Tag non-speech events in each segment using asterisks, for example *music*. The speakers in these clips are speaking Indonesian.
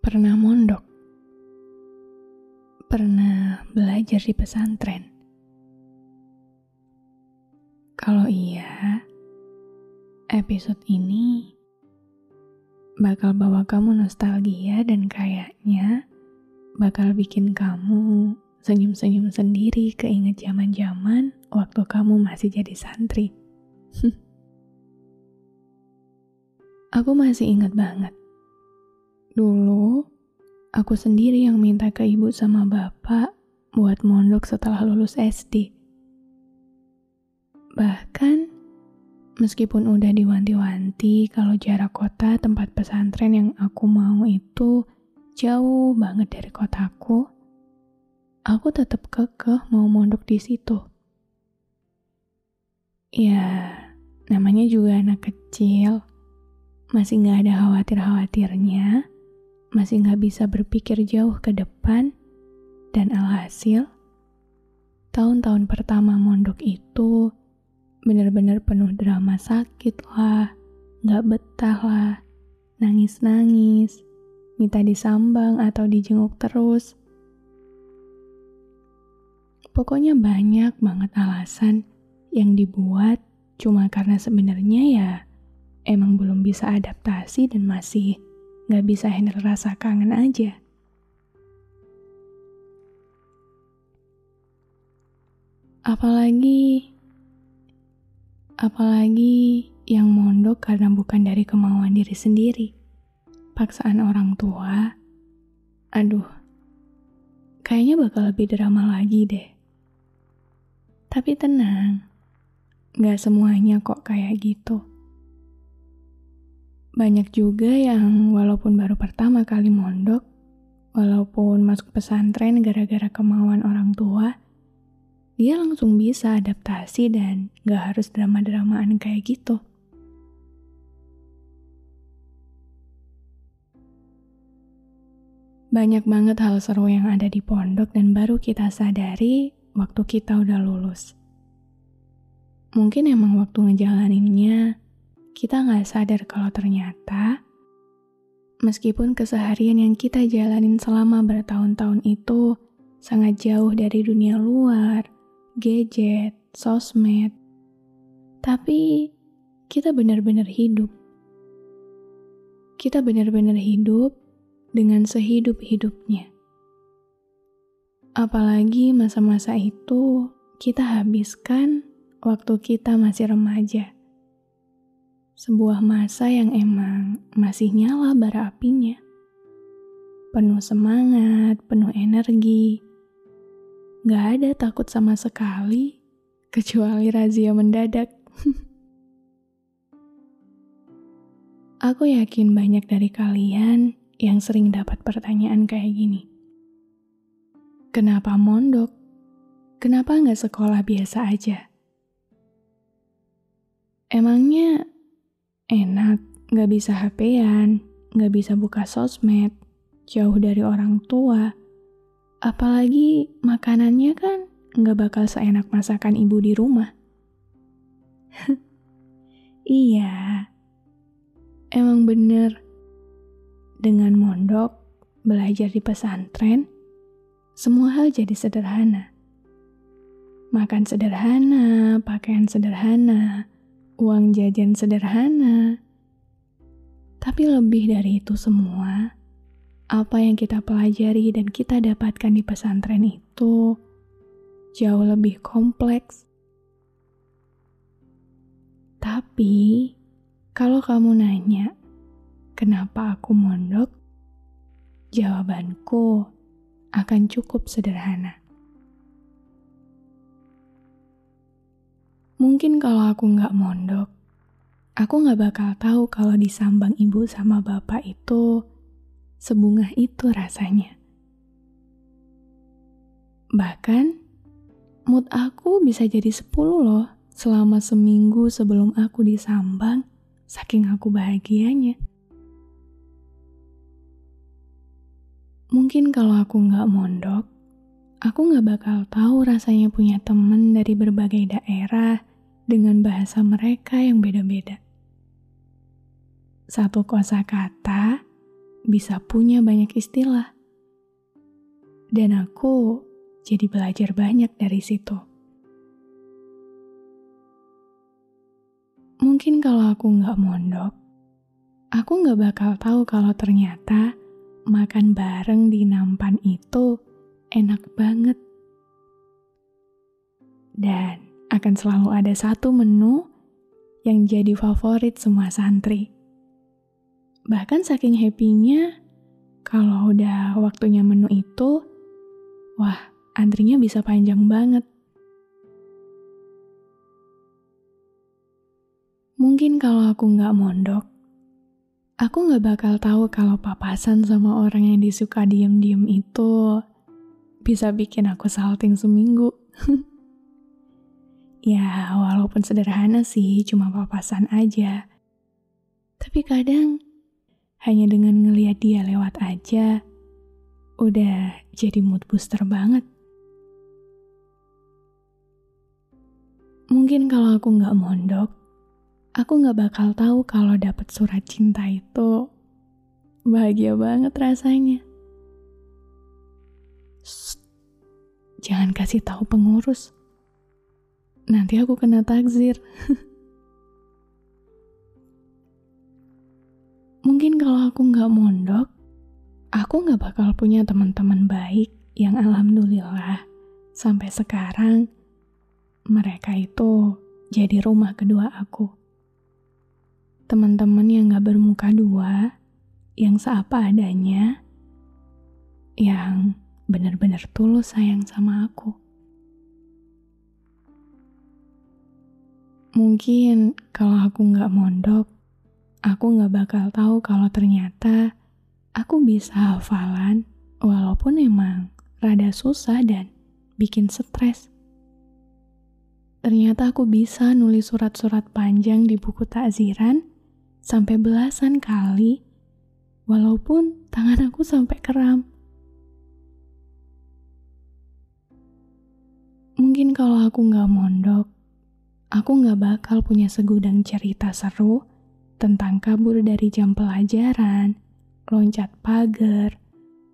Pernah mondok? Pernah belajar di pesantren? Kalau iya, episode ini bakal bawa kamu nostalgia dan kayaknya bakal bikin kamu senyum-senyum sendiri keinget zaman-zaman waktu kamu masih jadi santri. *laughs* Aku masih ingat banget Dulu, aku sendiri yang minta ke ibu sama bapak buat mondok setelah lulus SD. Bahkan, meskipun udah diwanti-wanti kalau jarak kota tempat pesantren yang aku mau itu jauh banget dari kotaku, aku tetap kekeh mau mondok di situ. Ya, namanya juga anak kecil, masih nggak ada khawatir-khawatirnya masih nggak bisa berpikir jauh ke depan, dan alhasil, tahun-tahun pertama mondok itu benar-benar penuh drama sakit lah, nggak betah lah, nangis-nangis, minta disambang atau dijenguk terus. Pokoknya banyak banget alasan yang dibuat cuma karena sebenarnya ya emang belum bisa adaptasi dan masih gak bisa handle rasa kangen aja. Apalagi, apalagi yang mondok karena bukan dari kemauan diri sendiri, paksaan orang tua. Aduh, kayaknya bakal lebih drama lagi deh. Tapi tenang, gak semuanya kok kayak gitu. Banyak juga yang walaupun baru pertama kali mondok, walaupun masuk pesantren gara-gara kemauan orang tua, dia langsung bisa adaptasi dan gak harus drama-dramaan kayak gitu. Banyak banget hal seru yang ada di pondok dan baru kita sadari waktu kita udah lulus. Mungkin emang waktu ngejalaninnya kita nggak sadar kalau ternyata meskipun keseharian yang kita jalanin selama bertahun-tahun itu sangat jauh dari dunia luar, gadget, sosmed, tapi kita benar-benar hidup. Kita benar-benar hidup dengan sehidup-hidupnya. Apalagi masa-masa itu kita habiskan waktu kita masih remaja sebuah masa yang emang masih nyala bara apinya. Penuh semangat, penuh energi. Gak ada takut sama sekali, kecuali razia mendadak. *laughs* Aku yakin banyak dari kalian yang sering dapat pertanyaan kayak gini. Kenapa mondok? Kenapa nggak sekolah biasa aja? Emangnya enak, gak bisa HP-an, gak bisa buka sosmed, jauh dari orang tua. Apalagi makanannya kan gak bakal seenak masakan ibu di rumah. *laughs* iya, emang bener. Dengan mondok, belajar di pesantren, semua hal jadi sederhana. Makan sederhana, pakaian sederhana, uang jajan sederhana. Tapi lebih dari itu semua, apa yang kita pelajari dan kita dapatkan di pesantren itu jauh lebih kompleks. Tapi, kalau kamu nanya, kenapa aku mondok? Jawabanku akan cukup sederhana. Mungkin kalau aku nggak mondok, aku nggak bakal tahu kalau disambang ibu sama bapak itu sebungah itu rasanya. Bahkan, mood aku bisa jadi 10 loh selama seminggu sebelum aku disambang, saking aku bahagianya. Mungkin kalau aku nggak mondok, aku nggak bakal tahu rasanya punya temen dari berbagai daerah dengan bahasa mereka yang beda-beda. Satu kosa kata bisa punya banyak istilah. Dan aku jadi belajar banyak dari situ. Mungkin kalau aku nggak mondok, aku nggak bakal tahu kalau ternyata makan bareng di nampan itu enak banget. Dan akan selalu ada satu menu yang jadi favorit semua santri. Bahkan saking happy-nya, kalau udah waktunya menu itu, wah, antrinya bisa panjang banget. Mungkin kalau aku nggak mondok, aku nggak bakal tahu kalau papasan sama orang yang disuka diem-diem itu bisa bikin aku salting seminggu. *laughs* ya, walaupun sederhana sih, cuma papasan aja. Tapi kadang hanya dengan ngeliat dia lewat aja, udah jadi mood booster banget. Mungkin kalau aku nggak mondok, aku gak bakal tahu kalau dapet surat cinta itu bahagia banget rasanya. Shh, jangan kasih tahu pengurus. Nanti aku kena takzir. Mungkin kalau aku nggak mondok, aku nggak bakal punya teman-teman baik yang alhamdulillah sampai sekarang mereka itu jadi rumah kedua aku teman-teman yang gak bermuka dua, yang seapa adanya, yang benar-benar tulus sayang sama aku. Mungkin kalau aku gak mondok, aku gak bakal tahu kalau ternyata aku bisa hafalan walaupun emang rada susah dan bikin stres. Ternyata aku bisa nulis surat-surat panjang di buku takziran sampai belasan kali, walaupun tangan aku sampai kram. Mungkin kalau aku nggak mondok, aku nggak bakal punya segudang cerita seru tentang kabur dari jam pelajaran, loncat pagar,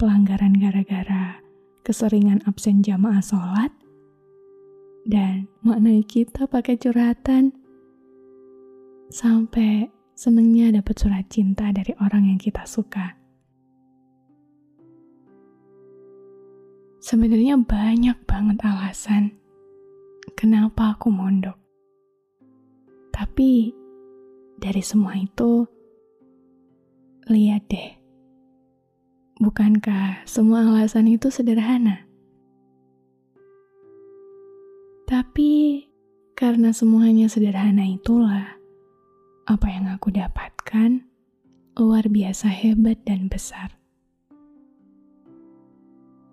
pelanggaran gara-gara keseringan absen jamaah sholat, dan maknai kita pakai curhatan sampai senengnya dapat surat cinta dari orang yang kita suka. Sebenarnya banyak banget alasan kenapa aku mondok. Tapi dari semua itu, lihat deh. Bukankah semua alasan itu sederhana? Tapi karena semuanya sederhana itulah, apa yang aku dapatkan luar biasa hebat dan besar.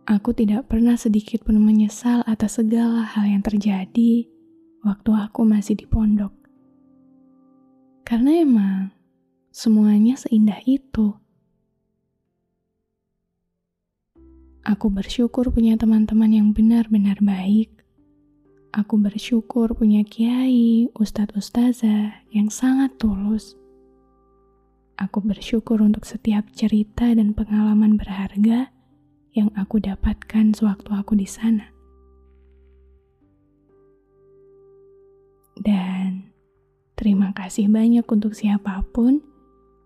Aku tidak pernah sedikit pun menyesal atas segala hal yang terjadi waktu aku masih di pondok. Karena emang semuanya seindah itu. Aku bersyukur punya teman-teman yang benar-benar baik Aku bersyukur punya kiai, ustadz ustazah yang sangat tulus. Aku bersyukur untuk setiap cerita dan pengalaman berharga yang aku dapatkan sewaktu aku di sana. Dan terima kasih banyak untuk siapa pun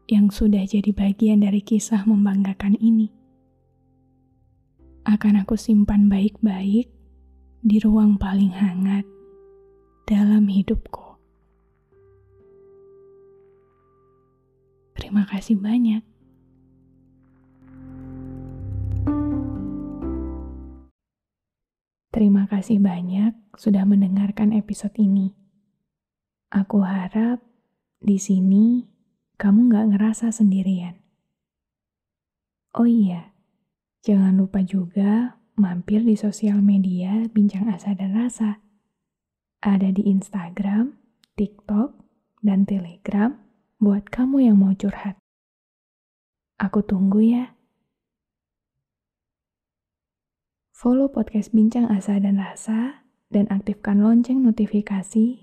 yang sudah jadi bagian dari kisah membanggakan ini. Akan aku simpan baik-baik di ruang paling hangat dalam hidupku. Terima kasih banyak. Terima kasih banyak sudah mendengarkan episode ini. Aku harap di sini kamu gak ngerasa sendirian. Oh iya, jangan lupa juga mampir di sosial media Bincang Asa dan Rasa. Ada di Instagram, TikTok, dan Telegram buat kamu yang mau curhat. Aku tunggu ya. Follow podcast Bincang Asa dan Rasa dan aktifkan lonceng notifikasi